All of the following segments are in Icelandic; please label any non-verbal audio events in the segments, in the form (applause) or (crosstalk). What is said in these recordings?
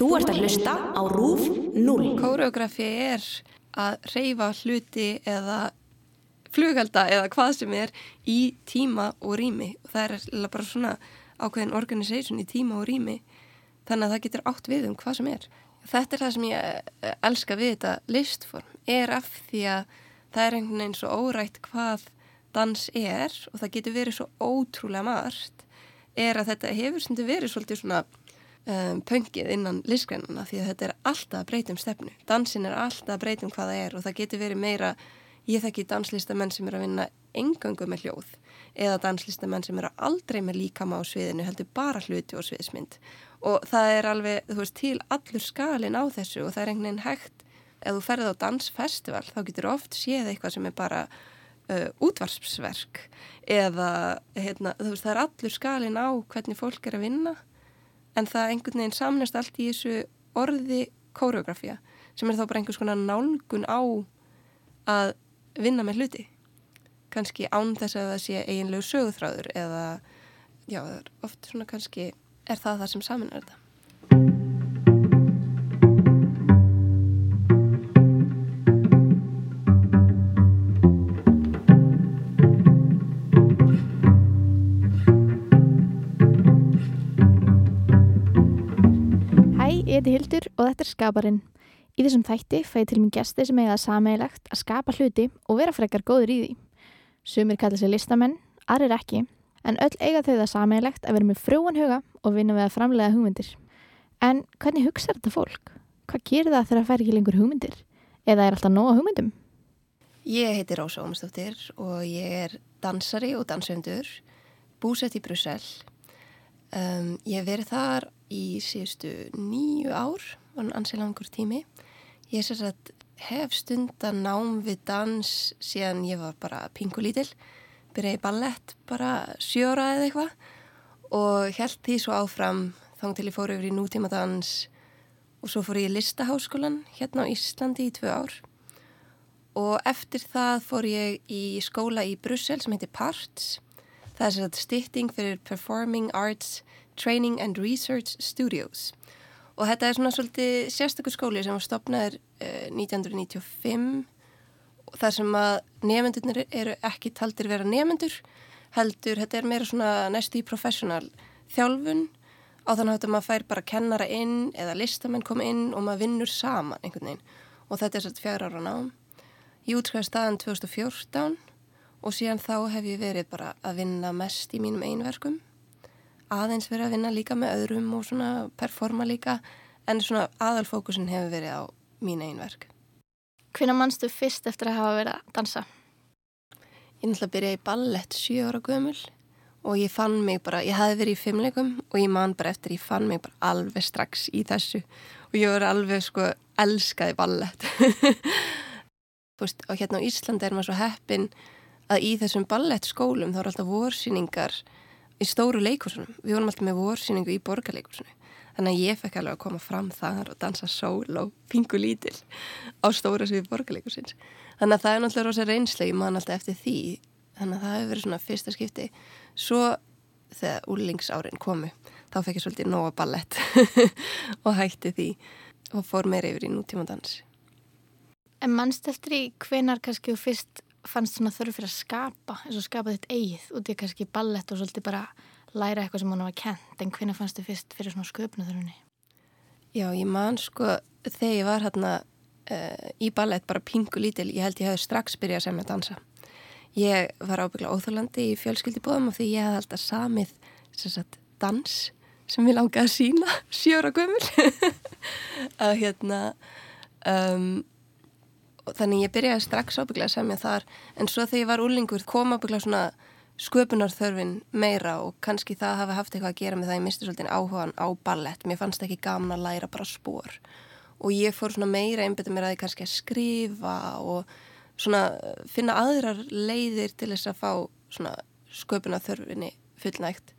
Þú ert að hlusta á RÚF 0. Kóreografi er að reyfa hluti eða flugelda eða hvað sem er í tíma og rými og það er bara svona ákveðin organisation í tíma og rými þannig að það getur átt við um hvað sem er. Þetta er það sem ég eh, elska við þetta listform er af því að það er einhvern veginn svo órætt hvað dans er og það getur verið svo ótrúlega margt er að þetta hefur sem þetta verið svolítið svona um, pöngið innan listgreinuna því að þetta er alltaf að breytum stefnu. Dansin er alltaf að breytum hvað það er og það getur verið meira, ég þekki danslistamenn sem er að vinna engangu með hljóð eða danslistamenn sem er aldrei með líkama á sviðinu, heldur bara hluti og sviðismynd og það er alveg, þú veist, til allur skalin á þessu og það er einhvern veginn hægt ef þú ferðið á dansfestival þá getur oft séð eitthvað sem er bara uh, útvarsverk eða, hérna, þú veist, það er allur skalin á hvernig fólk er að vinna en það einhvern veginn samnast allt í þessu orði kóreografía sem er þá bara einhvers konar nálgun á að vinna með hluti. Kannski án þess að það sé eiginlegu sögúþráður eða já, oft svona kannski er það það sem saman er þetta Hildur og þetta er Skaparinn. Í þessum þætti fæði til mér gæsti sem eiga það sameigilegt að skapa hluti og vera frekar góður í því. Sumir kalla sér listamenn, aðrir ekki, en öll eiga þau það sameigilegt að vera með frúan huga og vinna við að framlega hugmyndir. En hvernig hugsa þetta fólk? Hvað gerir það þegar það fær ekki lengur hugmyndir? Eða er alltaf nóga hugmyndum? Ég heiti Rósa Ómarsdóttir og ég er dansari og dansöndur, búsett í Brussel. Um, ég hef verið þar í síðustu nýju ár, var hann ansið langur tími. Ég sér að hef stundan nám við dans síðan ég var bara pingulítil, byrjaði ballett bara sjóra eða eitthvað og held því svo áfram þóng til ég fór yfir í nútíma dans og svo fór ég í listaháskólan hérna á Íslandi í tvö ár. Og eftir það fór ég í skóla í Brussel sem heitir PARTS. Það er sér að stýtting fyrir Performing Arts Training and Research Studios. Og þetta er svona svolítið sérstakur skóli sem var stopnaður uh, 1995 þar sem að nefendurnir eru ekki taldir vera nefendur heldur, þetta er meira svona næstu í professional þjálfun. Á þannig að maður fær bara kennara inn eða listamenn koma inn og maður vinnur saman einhvern veginn. Og þetta er svolítið fjara ára nám. Ég útskæði staðan 2014 og síðan þá hef ég verið bara að vinna mest í mínum einverkum aðeins verið að vinna líka með öðrum og svona performa líka en svona aðalfókusin hefur verið á mín einverk. Hvernig mannstu fyrst eftir að hafa verið að dansa? Ég náttúrulega byrjaði í ballett 7 ára gömul og ég fann mig bara, ég hafi verið í fimmleikum og ég man bara eftir, ég fann mig bara alveg strax í þessu og ég voru alveg sko elskaði ballett. (laughs) Þú veist, og hérna á Íslandi er maður svo heppin að í þessum ballettskólum þá eru alltaf vorsýningar í stóru leikusunum. Við vorum alltaf með vorsýningu í borgarleikusunum. Þannig að ég fekk alveg að koma fram þar og dansa sól og pingu lítil á stóra svið borgarleikusins. Þannig að það er náttúrulega rosa reynslega, ég man alltaf eftir því. Þannig að það hefur verið svona fyrsta skipti. Svo þegar úrlingsárin komu, þá fekk ég svolítið nóga ballett (laughs) og hætti því og fór meira yfir í nútíma dansi. En mannst eftir í hvenar kannski þú fyrst fannst svona þörf fyrir að skapa eins og skapa þitt eigið út í kannski ballett og svolítið bara læra eitthvað sem hann var kent en hvernig fannst þið fyrst fyrir svona sköpnu þörfunni? Já, ég man sko þegar ég var hérna uh, í ballett bara pingu lítil, ég held ég hefði strax byrjað sem að dansa. Ég var ábyggla óþálandi í fjölskyldibóðum og því ég hafði alltaf samið sagt, dans sem ég langaði að sína (laughs) sjóra gömul (laughs) að hérna um, þannig ég byrjaði strax ábygglega að semja þar. En svo þegar ég var úrlingur kom ábygglega svona sköpunarþörfin meira og kannski það hafi haft eitthvað að gera með það ég misti svolítið áhugan á ballett. Mér fannst ekki gaman að læra bara spór og ég fór svona meira einbetið mér að ég kannski að skrifa og svona finna aðrar leiðir til þess að fá svona sköpunarþörfinni fullnægt.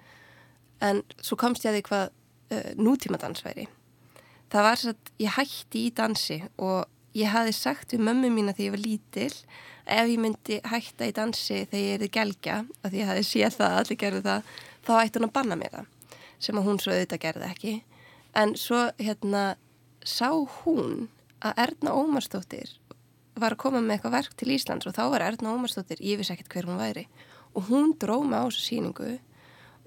En svo komst ég að því hvað uh, nútíma dans væri. Það var svo að ég hætti í dansi og ég hafi sagt við mömmu mína þegar ég var lítil ef ég myndi hætta í dansi þegar ég erið gelgja að ég hafi séð það, allir gerðu það þá ætti hún að banna mér það sem að hún svo auðvitað gerði ekki. En svo hérna sá hún að Erna Ómarsdóttir var að koma með eitthvað verk til Íslands og þá var Erna Ómarsdóttir, ég vissi ekkert hver hún væri og hún dróð mig á þessu síningu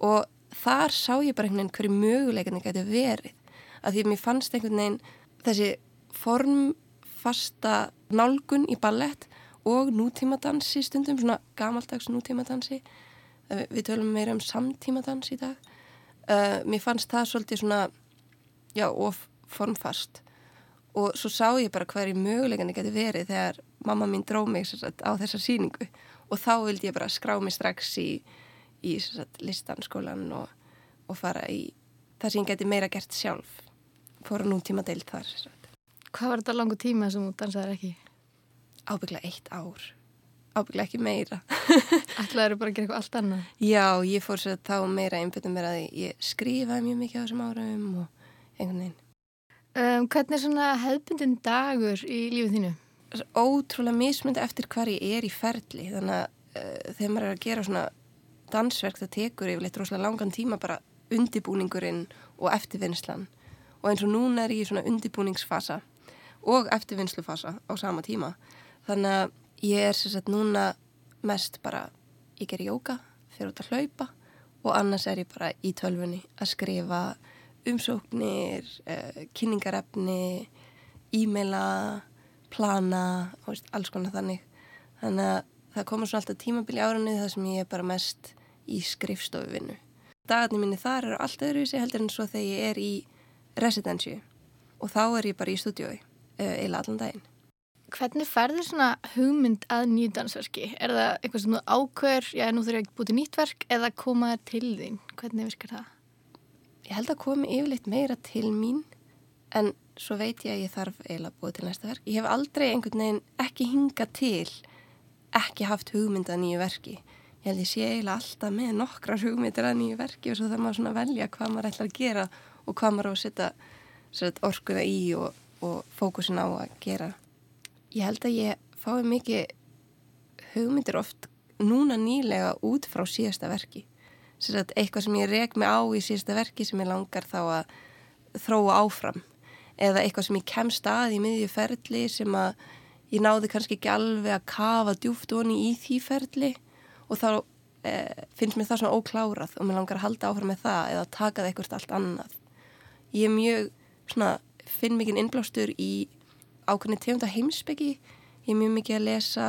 og þar sá ég bara einhvern veginn hverju möguleikarnir gæti verið. Að því að mér fannst einhvern veginn þessi formfasta nálgun í ballett og nútímadansi stundum, svona gamaldags nútímadansi. Við, við tölum meira um samtímadans í dag. Uh, mér fannst það svolítið svona já, of formfast. Og svo sá ég bara hverju möguleikarnir geti verið þegar mamma mín dróð mig sagt, á þessa síningu og þá vildi ég bara skrá mig strax í, í sagt, listanskólan og, og fara í það sem ég geti meira gert sjálf. Fóra nútíma deilt þar sagt. Hvað var þetta langu tíma sem þú dansaði ekki? Ábygglega eitt ár ábygglega ekki meira (laughs) Ætlaður bara að gera eitthvað allt annað? Já, ég fór sér þá meira einbjöndum mér að ég skrifaði mjög mikið á þessum árum og einhvern veginn Um, hvernig er svona hefðbundin dagur í lífið þínu? Ótrúlega mismyndi eftir hvar ég er í ferli þannig að uh, þegar maður er að gera svona dansverk það tekur yfirleitt rosalega langan tíma bara undibúningurinn og eftirvinnslan og eins og núna er ég í svona undibúningsfasa og eftirvinnslufasa á sama tíma þannig að ég er sérstaklega núna mest bara, ég ger jóka fyrir út að hlaupa og annars er ég bara í tölfunni að skrifa umsóknir, uh, kynningarefni, e-maila, plana, veist, alls konar þannig. Þannig að það komur svo alltaf tímabili árunni þar sem ég er bara mest í skrifstofuvinu. Dagarnir minni þar eru allt öðruvísi heldur en svo þegar ég er í residensju og þá er ég bara í stúdiói eila allan daginn. Hvernig ferður svona hugmynd að nýju dansverki? Er það eitthvað sem þú ákver, já nú þurfum ég ekki búið til nýtt verk eða koma þér til þín? Hvernig virkar það? Ég held að komi yfirleitt meira til mín en svo veit ég að ég þarf eiginlega búið til næsta verk. Ég hef aldrei einhvern veginn ekki hinga til, ekki haft hugmynd að nýju verki. Ég held ég sé eiginlega alltaf með nokkrar hugmyndir að nýju verki og svo þarf maður svona að velja hvað maður ætlar að gera og hvað maður á að setja orkuða í og, og fókusin á að gera. Ég held að ég fái mikið hugmyndir oft núna nýlega út frá síðasta verki. Sér eitthvað sem ég reg mig á í síðasta verki sem ég langar þá að þróa áfram. Eða eitthvað sem ég kemst að í miðju ferli sem að ég náði kannski ekki alveg að kafa djúft onni í því ferli og þá e, finnst mér það svona óklárað og mér langar að halda áfram með það eða taka það eitthvað allt annað. Ég er mjög, svona, finn mikið innblástur í ákveðni tegunda heimsbyggi ég er mjög mikið að lesa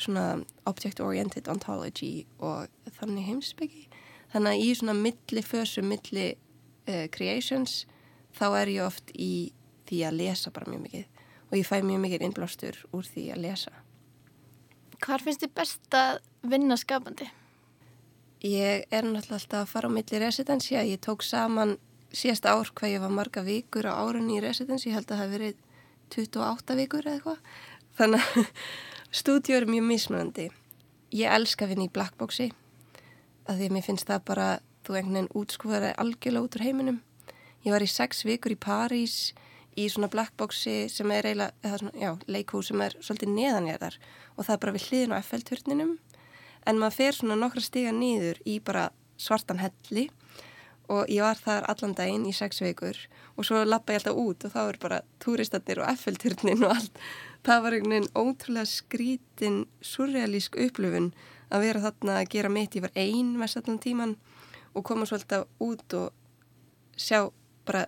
svona object-oriented ontology og þannig heimsbyggi þannig að í svona milli fösum, milli uh, creations þá er ég oft í því að lesa bara mjög mikið. Og ég fæ mjög mikið innblástur úr því að lesa. Hvar finnst þið best að vinna skapandi? Ég er náttúrulega alltaf að fara á milli residensi ég tók saman síðast ár hvað ég var marga vikur á árunni í residensi ég held að það hef verið 28 vikur eða eitthvað. Þannig að (laughs) stúdíu er mjög mismunandi. Ég elska að vinna í blackboxi að því að mér finnst það bara, þú einhvern veginn útskúfaði algjörlega út úr heiminum. Ég var í sex vikur í París í svona blackboxi sem er eiginlega, leikhús sem er svolítið neðanjörðar og það er bara við hliðin á FL-turninum en maður fer svona nokkra stiga nýður í bara svartan helli og ég var þar allan daginn í sex vikur og svo lappa ég alltaf út og þá er bara túristatnir og FL-turnin og allt. Það var einhvern veginn ótrúlega skrítin, surrealísk upplöfun að vera þarna að gera mitt. Ég var einn mest allan tíman og koma svo alltaf út og sjá bara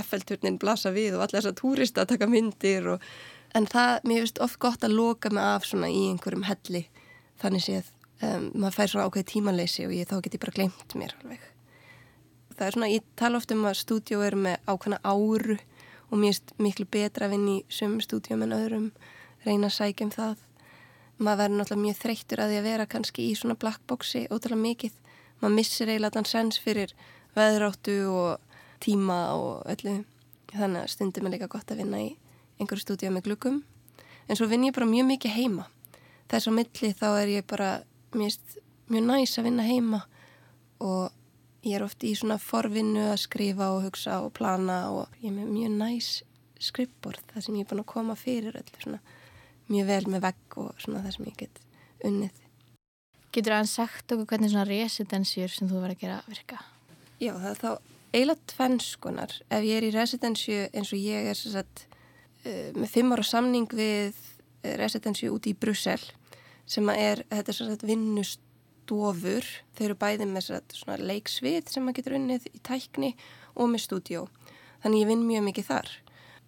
FL-turnin blasa við og alla þessar túrista að taka myndir og en það, mér finnst oft gott að loka mig af svona í einhverjum helli þannig séð, um, maður fær svona ákveð tímanleysi og ég, þá get ég bara glemt mér alveg það er svona, ég tala oft um að stúdjó er með ákveðna áru og mér finnst miklu betra að vinna í sömum stúdjóm en öðrum, reyna að sækja um það. Maður verður náttúrulega mjög þreyttur að því að vera kannski í svona blackboxi ótrúlega mikið. Maður missir eiginlega þann sens fyrir veðráttu og tíma og öllu. Þannig að stundum er líka gott að vinna í einhverju stúdjó með glukum. En svo vinn ég bara mjög mikið heima. Þess á milli þá er ég bara mjög, mjög næs að vinna heima og ég er oft í svona forvinnu að skrifa og hugsa og plana og ég er með mjög næs skrippbord það sem ég er búin að koma fyrir öllu svona mjög vel með vegg og svona það sem ég get unnið. Getur það að sagt okkur hvernig svona residensjur sem þú verður að gera virka? Já, það er þá eiginlega tvennskonar. Ef ég er í residensju eins og ég er sagt, uh, með fimm ára samning við residensju úti í Brussel sem er, þetta er sagt, vinnustofur. Þau eru bæði með leiksvið sem maður getur unnið í tækni og með stúdjó. Þannig ég vinn mjög mikið þar.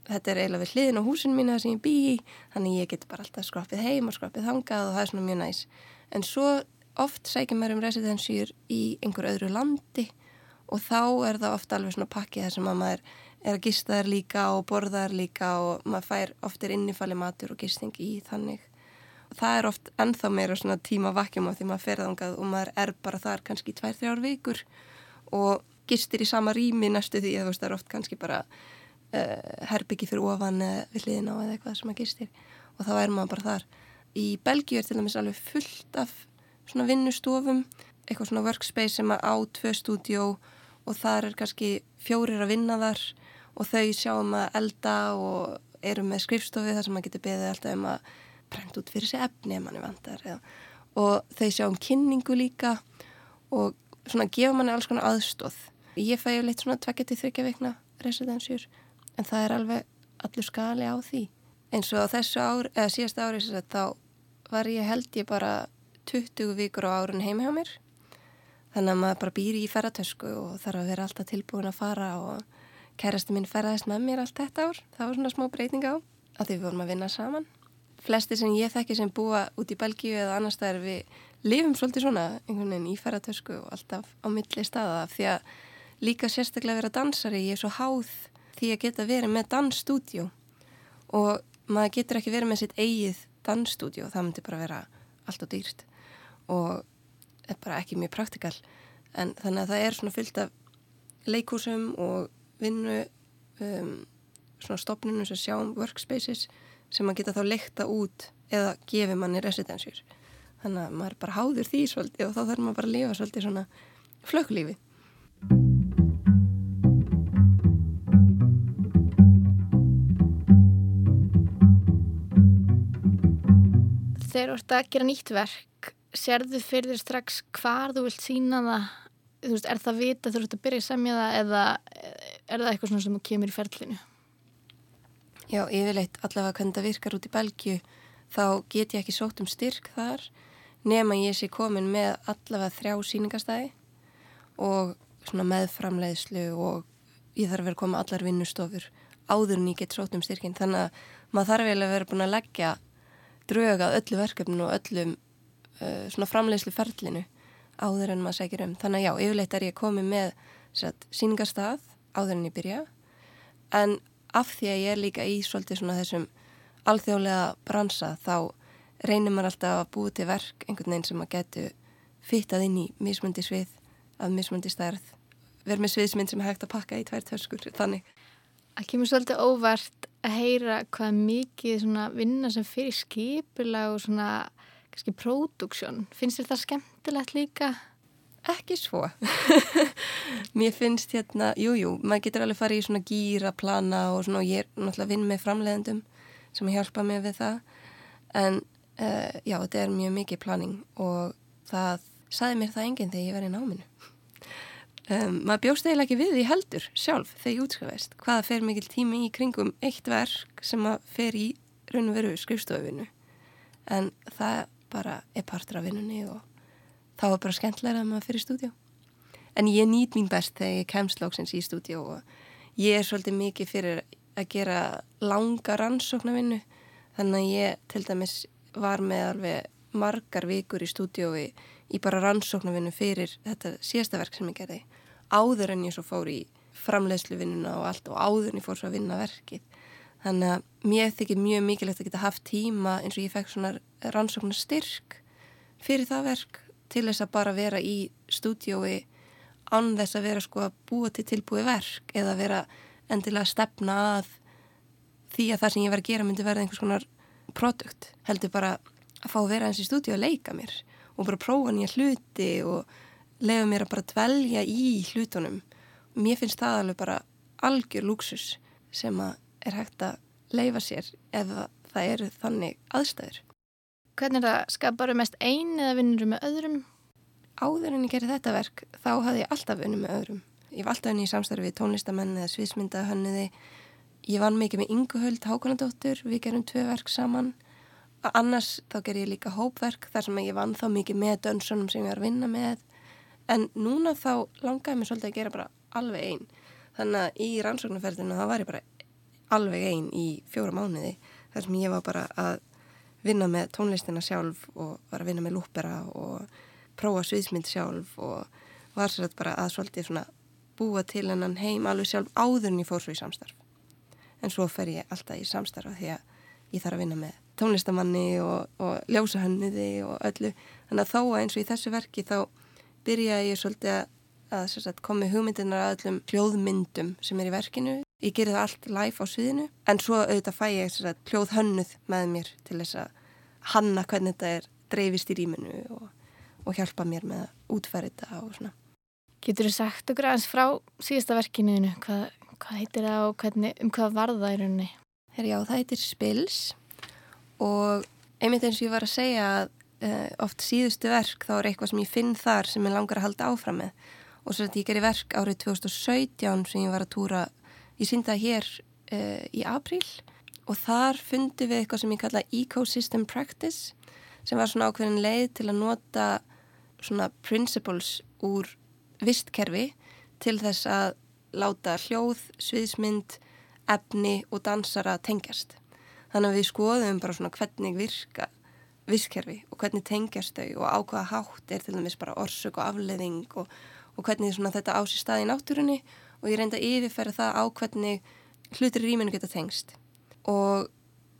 Þetta er eiginlega við hliðin á húsin mína sem ég bý í, þannig ég get bara alltaf skroppið heim og skroppið þangað og það er svona mjög næs. En svo oft sækir maður um residensjur í einhver öðru landi og þá er það ofta alveg svona pakkið þar sem að maður er að gista þær líka og borða þær líka og maður fær oftir innifalli matur og gisting í þannig. Það er oft ennþá meira svona tíma vakjum á því maður ferðangað og maður er bara þar kannski tvær, þrjár vikur og gistir í sama rými næstu því að það er oft kannski bara uh, herbyggi fyrir ofan eða við hliðina eða eitthvað sem maður gistir og þá er maður bara þar. Í Belgíu er til dæmis alveg fullt af svona vinnustofum, eitthvað svona workspace sem að á tvö stúdjó og þar er kannski fjórir að vinna þar og þau sjáum að elda og eru með skrifstofi þar sem maður getur beðið alltaf um að brenda út fyrir sig efni ef mann er vandar eða. og þau sjáum kynningu líka og svona gefa manni alls konar aðstóð. Ég fæ jo leitt svona tvekketi þryggja vikna residensjur en það er alveg allur skali á því. Eins og þessu ári, eða síðast ári þá var ég held ég bara 20 vikur á árun heima hjá mér þannig að maður bara býri í ferratösku og þarf að vera alltaf tilbúin að fara og kærastu minn ferðast með mér allt þetta ár það var svona smá breyting á að því við vorum að vinna saman flesti sem ég þekki sem búa út í Belgíu eða annar staðar við lifum svolítið svona einhvern veginn í ferratösku og alltaf á milli staða því að líka sérstaklega vera dansari ég er svo háð því að geta verið með dansstúdjó og maður getur ekki verið með sitt eigið dansstúdjó það myndi bara vera allt og dýrt og er bara ekki mjög praktikal. En þannig að það er svona fyllt af leikúsum og vinnu um, svona stopnunum sem sjáum workspaces sem maður geta þá leikta út eða gefi manni residensjur þannig að maður bara háður því svolítið og þá þarf maður bara að lifa svolítið svona flökklífi Þegar þú ert að gera nýtt verk Serðu fyrir þér strax hvar þú vilt sína það? Þú veist, er það vita þú ert að byrja að semja það eða er það eitthvað sem kemur í ferlinu? Já, yfirleitt allavega hvernig það virkar út í Belgju þá get ég ekki sótt um styrk þar nema ég sé komin með allavega þrjá síningastæði og svona meðframleiðslu og ég þarf að vera að koma allar vinnustofur áður en ég get sótt um styrkin þannig að maður þarf vel að vera búin að leggja dröga öllu verkefninu og öllum uh, svona framleiðslu ferlinu áður en maður segir um. Þannig að já, yfirleitt er ég komið með síningarstað áður en ég byrja en af því að ég er líka í svolítið svona þessum alþjóðlega bransa þá reynir maður alltaf að búið til verk einhvern veginn sem maður getur fyttað inn í mismundi svið af mismundi stærð verð með sviðsmynd sem er hægt að pakka í tvær törskur þannig. Það kemur svolítið óvart að heyra hvað mikið vinna sem fyrir skipula og svona kannski próduksjón, finnst þér það skemmtilegt líka? Ekki svo. (laughs) Mér finnst hérna, jújú jú, maður getur alveg farið í svona gýra plana og svona og ég er náttúrulega vinn með framleiðendum sem hjálpa mig við það. En uh, já, þetta er mjög mikið planning og það saði mér það enginn þegar ég var í náminu. Um, maður bjóst eiginlega ekki við því heldur sjálf þegar ég útskafast hvaða fer mikil tími í kringum eitt verk sem að fer í raun og veru skrifstofinu en það bara er partur af vinnunni og þá er bara skemmtilega að maður fyrir stúdjó. En ég nýt mín best þegar ég kemst lóksins í stúdjó og ég er svolítið mikið fyrir að gera langa rannsóknarvinnu. Þannig að ég til dæmis var með alveg margar vikur í stúdjói í bara rannsóknarvinnu fyrir þetta síðasta verk sem ég gerði. Áður en ég svo fór í framleiðsluvinnuna og allt og áður en ég fór svo að vinna verkið. Þannig að mér þykir mjög mikilvægt að geta haft tíma eins og ég fekk svona rannsóknar styrk fyrir það verk til þess að bara vera í stúdiói án þess að vera sko að búa til tilbúi verk eða vera endilega að stefna að því að það sem ég var að gera myndi verða einhvers konar produkt. Heldur bara að fá að vera eins í stúdió að leika mér og bara prófa nýja hluti og lefa mér að bara dvelja í hlutunum. Mér finnst það alveg bara algjör lúksus sem að er hægt að leifa sér ef það eru þannig aðstæður. Hvernig er það skaparu mest einu eða vinnur með öðrum? Áður en ég gerði þetta verk þá hafði ég alltaf vinnur með öðrum. ég var alltaf henni í samstarfi við tónlistamenn eða sviðsmyndahönniði ég vann mikið með Inguhöld Hákonadóttur við gerum tvö verk saman annars þá ger ég líka hópverk þar sem ég vann þá mikið með dönsunum sem ég var að vinna með en núna þá langaði mér svolítið að gera bara alveg einn þannig að í rannsóknarferðinu þá var ég bara alveg einn í fjóra mánuði þar sem ég var bara að vinna með tónlistina sjálf og var að vinna með lúpera og prófa sviðsmynd sjálf og var að bara að svolítið svona búa til hennan heim alveg sjálf áðurinn í fórsvið samstarf. En svo fer ég alltaf í samstarfa því að ég þarf að vinna með tónlistamanni og, og ljósahönniði og öllu. Þannig að þá eins og í þessu verki þá byrja ég svolítið að, að komi hugmyndinar að öllum hljóðmyndum sem er í verkinu ég gerir það allt live á sviðinu en svo auðvitað fæ ég sagt, hljóð hönnuð með mér til þess að hanna hvernig þetta er dreifist í rýminu og, og hjálpa mér með að útfæra þetta og svona. Getur þú sagt okkur aðeins frá síðasta verkinuðinu? Hvað, hvað heitir það og hvernig, um hvað var það í rauninni? Herri, já, það heitir Spils og einmitt eins og ég var að segja að uh, oft síðustu verk þá er eitthvað sem ég finn þar sem ég langar að halda áfram með og svo að ég gerir verk árið 2017 sem ég var að túra Ég síndi það hér uh, í apríl og þar fundi við eitthvað sem ég kalla Ecosystem Practice sem var svona ákveðin leið til að nota svona principles úr vistkerfi til þess að láta hljóð, sviðsmynd, efni og dansara tengjast. Þannig að við skoðum bara svona hvernig virka vistkerfi og hvernig tengjast þau og ákvaða hátt er til dæmis bara orsök og afleðing og, og hvernig þetta á sér stað í náttúrunni og ég reynda að yfirferða það á hvernig hlutir í rýminu geta tengst. Og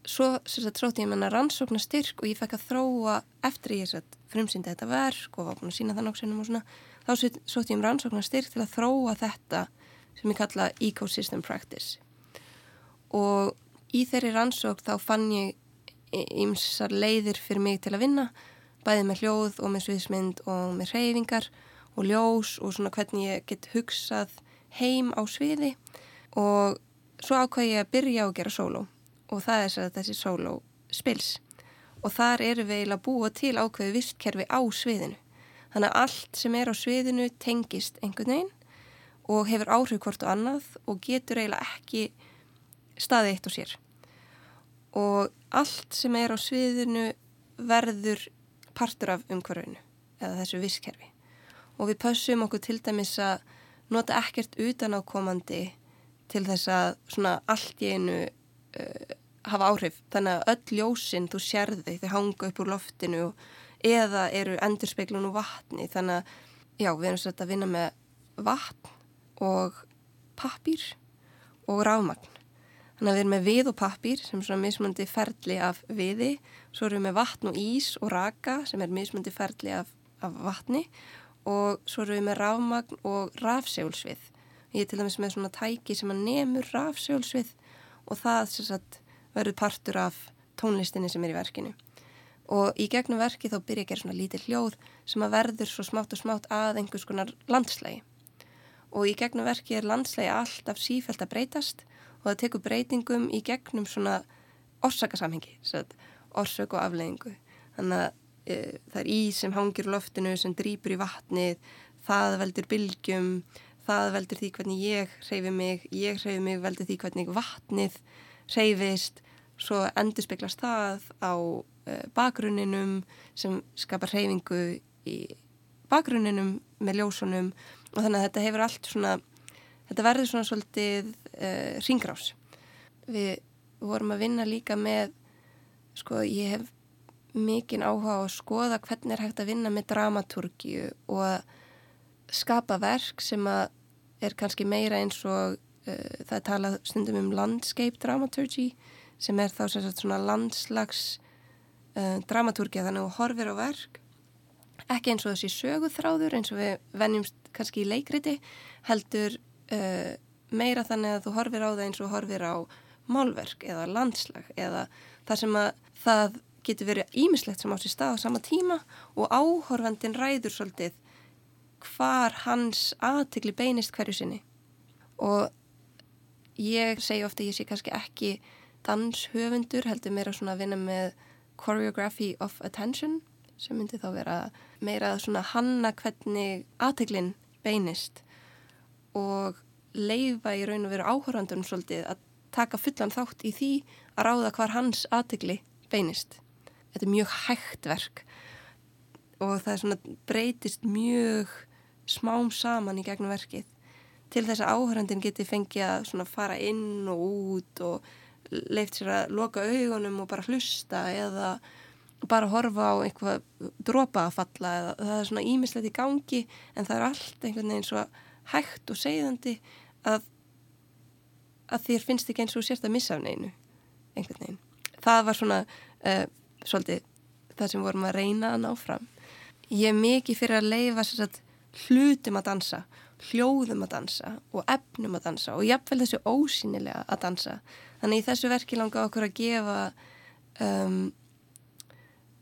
svo trótti ég menna rannsókna styrk og ég fekk að þróa eftir ég frumsýndi þetta verk og var búin að sína það nokksennum og svona þá sótti ég um rannsókna styrk til að þróa þetta sem ég kalla Ecosystem Practice. Og í þeirri rannsók þá fann ég ymsar leiðir fyrir mig til að vinna bæði með hljóð og með sviðsmynd og með reyfingar og ljós og svona hvernig ég get hugsað heim á sviði. Og svo ákvæði ég að byrja á að gera sóló. Og það er þessi sóló spils. Og þar eru við eiginlega búa til ákveði vistkerfi á sviðinu. Þannig að allt sem er á sviðinu tengist einhvern veginn og hefur áhrif hvort og annað og getur eiginlega ekki staði eitt og sér. Og allt sem er á sviðinu verður partur af umhverfinu eða þessu vistkerfi og við pössum okkur til dæmis að nota ekkert utanákomandi til þess að svona allt í einu uh, hafa áhrif. Þannig að öll ljósinn þú sérði þau hanga upp úr loftinu eða eru endurspeglun úr vatni. Þannig að já, við erum svolítið að vinna með vatn og pappir og rámagn. Þannig að við erum með við og pappir sem er svona mismundi ferli af viði. Svo erum við með vatn og ís og raka sem er mismundi ferli af, af vatni og svo erum við með rafmagn og rafsjálfsvið. Ég er til dæmis með svona tæki sem að nefnur rafsjálfsvið og það sagt, verður partur af tónlistinni sem er í verkinu. Og í gegnum verki þá byrja að gera svona lítið hljóð sem að verður svo smátt og smátt að einhvers konar landslægi. Og í gegnum verki er landslægi alltaf sífælt að breytast og það tekur breytingum í gegnum svona orsakasamhengi, orsök og afleiðingu. Þannig að það er ís sem hangir loftinu sem drýpur í vatnið það veldur bylgjum það veldur því hvernig ég hreyfi mig ég hreyfi mig veldur því hvernig vatnið hreyfist. Svo endur speklast það á e, bakgrunninum sem skapar hreyfingu í bakgrunninum með ljósunum. Og þannig að þetta hefur allt svona þetta verður svona svolítið e, ringrás við vorum að vinna líka með sko ég hef mikinn áhuga á að skoða hvernig er hægt að vinna með dramaturgíu og að skapa verk sem að er kannski meira eins og uh, það er talað stundum um landscape dramaturgy sem er þá svona landslags uh, dramaturgía þannig að horfir á verk. Ekki eins og þessi söguþráður eins og við vennjumst kannski í leikriti heldur uh, meira þannig að þú horfir á það eins og horfir á málverk eða landslag eða það sem að það getur verið ímislegt sem á sér stað á sama tíma og áhorfandin ræður svolítið hvar hans aðtegli beinist hverju sinni og ég segi ofta ég sé kannski ekki danshöfundur heldur meira svona að vinna með choreography of attention sem myndi þá vera meira svona hanna hvernig aðteglin beinist og leifa í raun og veru áhörandunum svolítið að taka fullan þátt í því að ráða hvar hans aðtegli beinist. Þetta er mjög hægt verk og það er svona breytist mjög smám saman í gegnum verkið til þess að áhörandin geti fengið að svona fara inn og út og leift sér að loka augunum og bara hlusta eða bara horfa á einhvað dropa að falla eða það er svona ímislegt í gangi en það er allt einhvern veginn svo hægt og segðandi að, að þér finnst ekki eins og sérst að missa af neinu einhvern veginn. Það var svona uh, svolítið það sem vorum að reyna að ná fram. Ég er mikið fyrir að leifa sagt, hlutum að dansa, hljóðum að dansa og efnum að dansa og jafnvel þessu ósýnilega að dansa. Þannig í þessu verki langa okkur að gefa um,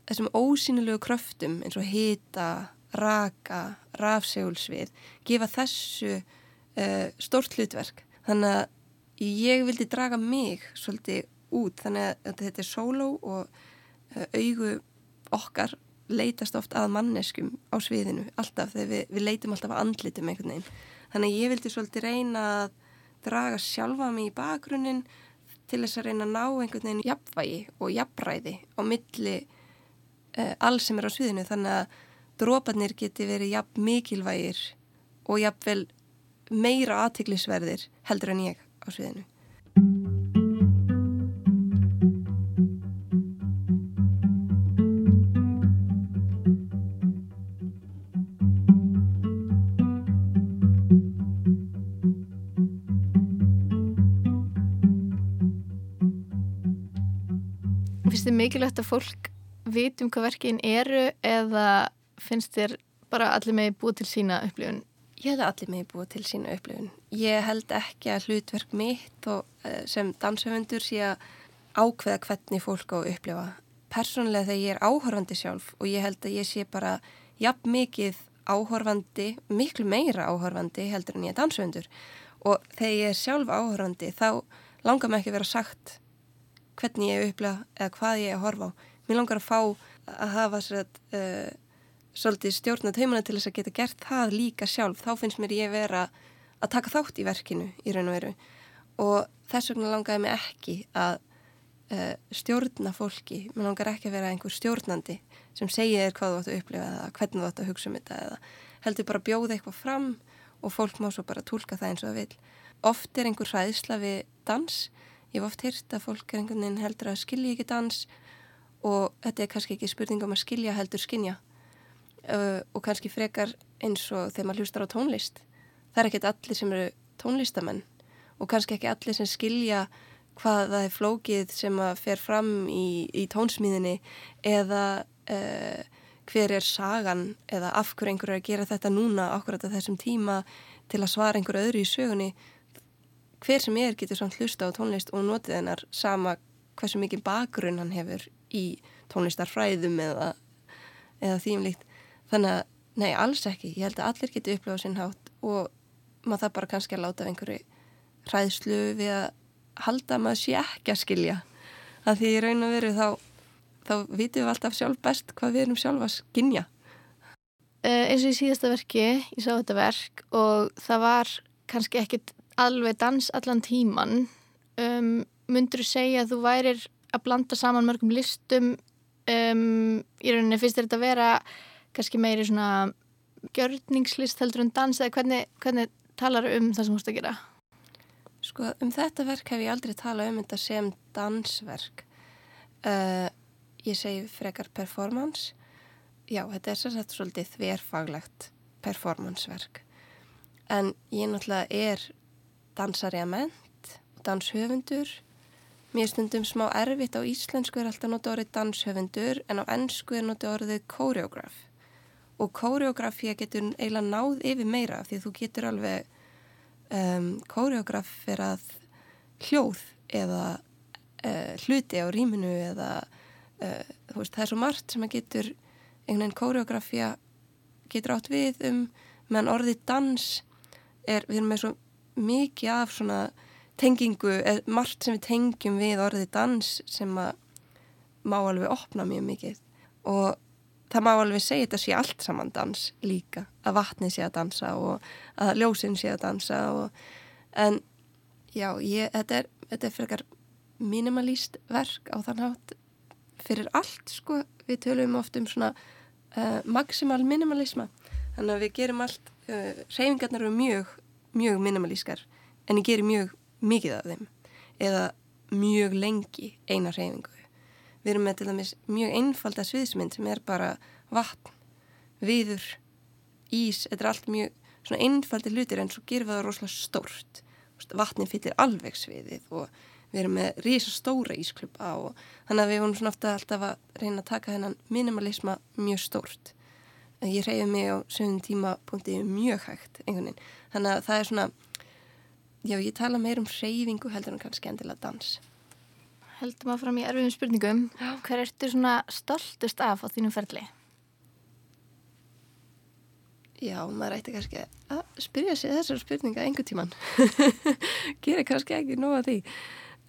þessum ósýnilegu kröftum eins og hita, raka, rafsegulsvið, gefa þessu uh, stórt hlutverk. Þannig að ég vildi draga mig svolítið út þannig að þetta er sóló og augu okkar leitast oft að manneskum á sviðinu alltaf þegar við, við leitum alltaf að andlitum einhvern veginn. Þannig ég vildi svolítið reyna að draga sjálfa mig í bakgrunin til þess að reyna að ná einhvern veginn jafnvægi og jafnræði á milli uh, alls sem er á sviðinu þannig að drópanir geti verið jafn mikilvægir og jafnvel meira aðtiklisverðir heldur en ég á sviðinu. Finnst þið mikilvægt að fólk vitum hvað verkin eru eða finnst þér bara allir með búið til sína upplifun? Ég að allir með búið til sína upplifun. Ég held ekki að hlutverk mitt og, uh, sem danshöfundur sé að ákveða hvernig fólk á að upplifa. Personlega þegar ég er áhorfandi sjálf og ég held að ég sé bara jafn mikið áhorfandi, miklu meira áhorfandi heldur en ég er danshöfundur og þegar ég er sjálf áhorfandi þá langar mér ekki að vera sagt hvernig ég upplifa eða hvað ég er að horfa á. Mér langar að fá að hafa sér að uh, svolítið stjórna taumana til þess að geta gert það líka sjálf. Þá finnst mér ég vera að taka þátt í verkinu í raun og veru og þess vegna langaði mig ekki að uh, stjórna fólki. Mér langar ekki að vera einhver stjórnandi sem segir þér hvað þú ætti að upplifa eða hvernig þú ætti að hugsa um þetta eða heldur bara bjóða eitthvað fram og fólk má svo bara tólka það eins og það vil. Oft er einhver hræðsla við dans Ég hef oft hýrt að fólk er einhvern veginn heldur að skilja ekki dans og þetta er kannski ekki spurning um að skilja heldur skinja uh, og kannski frekar eins og þegar maður hlustar á tónlist. Það er ekkert allir sem eru tónlistamenn og kannski ekki allir sem skilja hvað það er flókið sem að fer fram í, í tónsmíðinni eða uh, hver er sagan eða af hverju einhverju er að gera þetta núna akkurat á þessum tíma til að svara einhverju öðru í sögunni hver sem er getur samt hlusta á tónlist og notið hennar sama hversu mikið bakgrunn hann hefur í tónlistarfræðum eða, eða þýmlíkt. Þannig að, nei, alls ekki. Ég held að allir getur upplifað sinn hátt og maður það bara kannski að láta einhverju hræðslu við að halda að maður sé ekki að skilja. Að því í raun og veru þá, þá vitum við alltaf sjálf best hvað við erum sjálf að skinja. Uh, eins og í síðasta verki, ég sá þetta verk og það var kannski ekkit alveg dans allan tíman um, myndur þú segja að þú værir að blanda saman mörgum listum? Um, í rauninni finnst þetta að vera kannski meiri svona gjörningslist heldur en dans? Eða hvernig, hvernig talar um það sem þú ætti að gera? Sko um þetta verk hef ég aldrei talað um þetta sem dansverk. Uh, ég segi frekar performance. Já þetta er svolítið þverfaglegt performanceverk. En ég náttúrulega er dansari að ment og danshöfundur. Mér stundum smá erfitt á íslensku er alltaf notið orðið danshöfundur en á ennsku er notið orðið koreograf. Og koreografía getur eiginlega náð yfir meira því að þú getur alveg um, koreograf fyrir að hljóð eða uh, hluti á rýminu eða uh, veist, það er svo margt sem að getur einhvern veginn koreografía getur átt við um meðan orðið dans er, við erum með svo mikið af svona tengingu, eða margt sem við tengjum við orðið dans sem að má alveg opna mjög mikið. Og það má alveg segja þetta sé allt saman dans líka að vatni sé að dansa og að ljósin sé að dansa og, en já, ég, þetta er, er fyrir minimalíst verk á þann hátt fyrir allt sko, við tölum oft um svona uh, maximal minimalisma. Þannig að við gerum allt uh, reyfingarnar eru mjög, mjög minimalískar en ég gerir mjög mikið af þeim eða mjög lengi eina reyfingu við erum með til dæmis mjög einfalda sviðsmynd sem er bara vatn viður, ís þetta er allt mjög svona einfaldi hlutir en svo gerum við það rosalega stórt vatnin fyllir alveg sviðið og við erum með rísa stóra ísklubba og þannig að við vorum svona ofta alltaf að reyna að taka hennan minimalisma mjög stórt. Ég reyði mig á sögum tímapunkti mjög hægt einhvern veginn. Þannig að það er svona, já ég tala meir um reyfingu heldur en kannski endilega dans. Heldum að fram í erfiðum spurningum, hver ertu svona stoltust af á þínum ferli? Já, maður ætti kannski að spyrja sig þessar spurninga einhver tíman. (laughs) Gerir kannski ekki nóga því.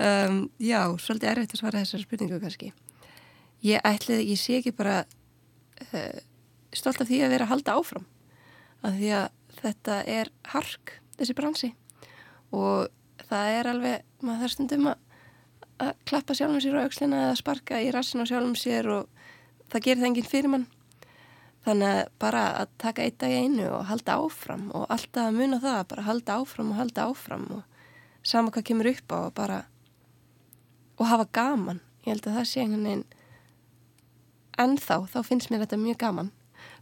Um, já, svolítið erfitt að svara þessar spurningu kannski. Ég ætliði, ég sé ekki bara uh, stolt af því að vera að halda áfram. Af því að þetta er hark, þessi bransi. Og það er alveg, maður þarf stundum að, klappa sjálfum sér á aukslina eða sparka í rassin á sjálfum sér og það gerir það enginn fyrir mann. Þannig að bara að taka eitt dag í einu og halda áfram og alltaf að muna það, bara halda áfram og halda áfram og sama hvað kemur upp á og bara og hafa gaman ég held að það sé einhvern veginn ennþá, þá finnst mér þetta mjög gaman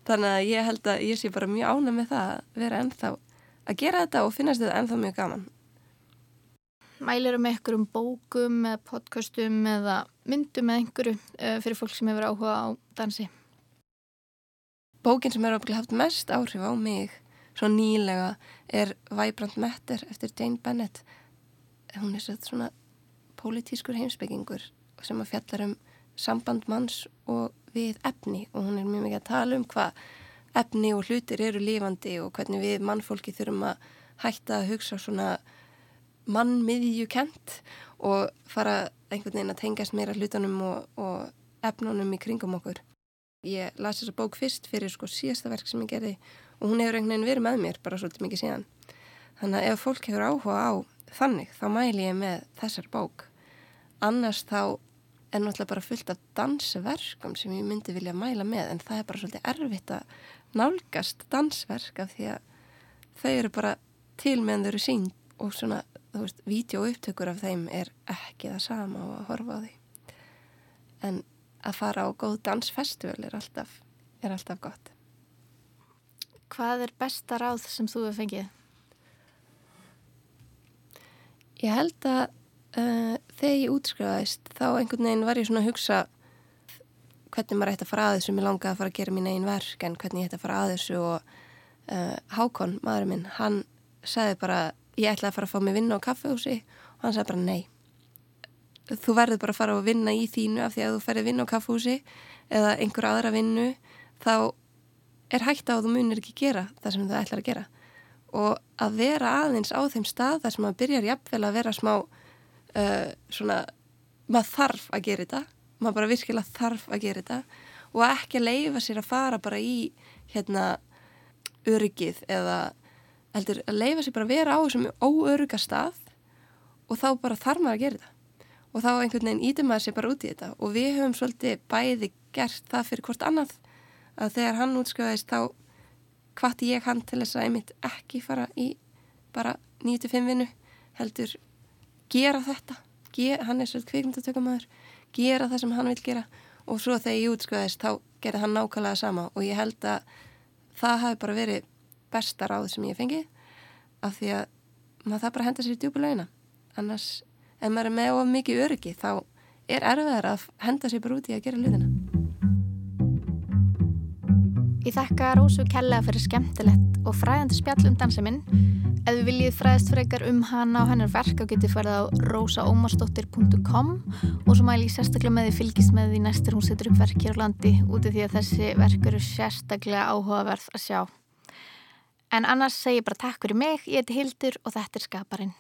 þannig að ég held að ég sé bara mjög ána með það að vera ennþá að gera þetta og finnast þetta ennþá mjög gaman. Mælir um eitthvað um bókum eða podcastum eða myndum eða einhverju uh, fyrir fólk sem hefur áhuga á dansi. Bókin sem hefur haft mest áhrif á mig svo nýlega er Vibrant Matter eftir Jane Bennett hún er svona pólitískur heimsbyggingur sem að fjallar um samband manns og við efni og hún er mjög mikið að tala um hvað efni og hlutir eru lífandi og hvernig við mannfólki þurfum að hætta að hugsa svona mannmiðju kent og fara einhvern veginn að tengjast meira hlutunum og, og efnunum í kringum okkur. Ég las þessa bók fyrst fyrir sko síðasta verk sem ég gerði og hún hefur einhvern veginn verið með mér bara svolítið mikið síðan. Þannig að ef fólk hefur áhuga á þannig þá mæl ég með þessar bók annars þá er náttúrulega bara fullt af dansverkum sem ég myndi vilja mæla með en það er bara svolítið erfitt að nálgast dansverk af því að þau eru bara til meðan þau eru sín og svona, þú veist, vídeoupptökur af þeim er ekki það sama og að horfa á því en að fara á góð dansfestival er alltaf, er alltaf gott Hvað er besta ráð sem þú hefur fengið? Ég held að Uh, þegar ég útskrifaðist þá einhvern veginn var ég svona að hugsa hvernig maður ætti að fara að þessu. Mér langaði að fara að gera mín einn verk en hvernig ég ætti að fara að þessu. Og uh, Hákon, maðurinn minn, hann sagði bara, ég ætlaði að fara að fá mig vinna á kaffehúsi og hann sagði bara nei. Þú verður bara að fara að vinna í þínu af því að þú ferði vinna á kaffehúsi eða einhver aðra vinnu. Þá er hægt að þú munir ekki gera það sem þú ætlar að gera. Og að vera aðeins á þeim stað þar sem maður byrjar jafnvel að vera smá uh, svona maður þarf að gera þetta. Maður bara virkilega þarf að gera þetta. Og ekki að leifa sér að fara bara í hérna öryggið eða heldur að leifa sér bara að vera á þessum óörygga stað og þá bara þarf maður að gera þetta. Og þá einhvern veginn ítum maður sér bara út í þetta. Og við höfum svolítið bæði gert það fyrir hvort annað að þegar hann útskjöðist þá hvati ég hann til þess að einmitt ekki fara í bara 9-5 vinnu heldur gera þetta gera, hann er svolítið kvikmyndatökumæður gera það sem hann vil gera. Og svo þegar ég útskvæðist þá gerði hann nákvæmlega sama. Og ég held að það hafi bara verið besta ráð sem ég fengi af því að maður það bara henda sér í djúbulegina annars ef maður er með of mikið öryggi þá er erfiðar að henda sér bara út í að gera hlutina Ég þakka Rósu Kella fyrir skemmtilegt og fræðandi spjall um dansa minn Ef þið viljið fræðist frekar um hana og hennar verk þá getið farið á rosaomarsdóttir.com og svo mæl ég sérstaklega með því fylgist með því næstur hún setur upp verk hér á landi úti því að þessi verk eru sérstaklega áhugaverð að sjá. En annars segi ég bara takk fyrir mig, ég heiti Hildur og þetta er Skaparinn.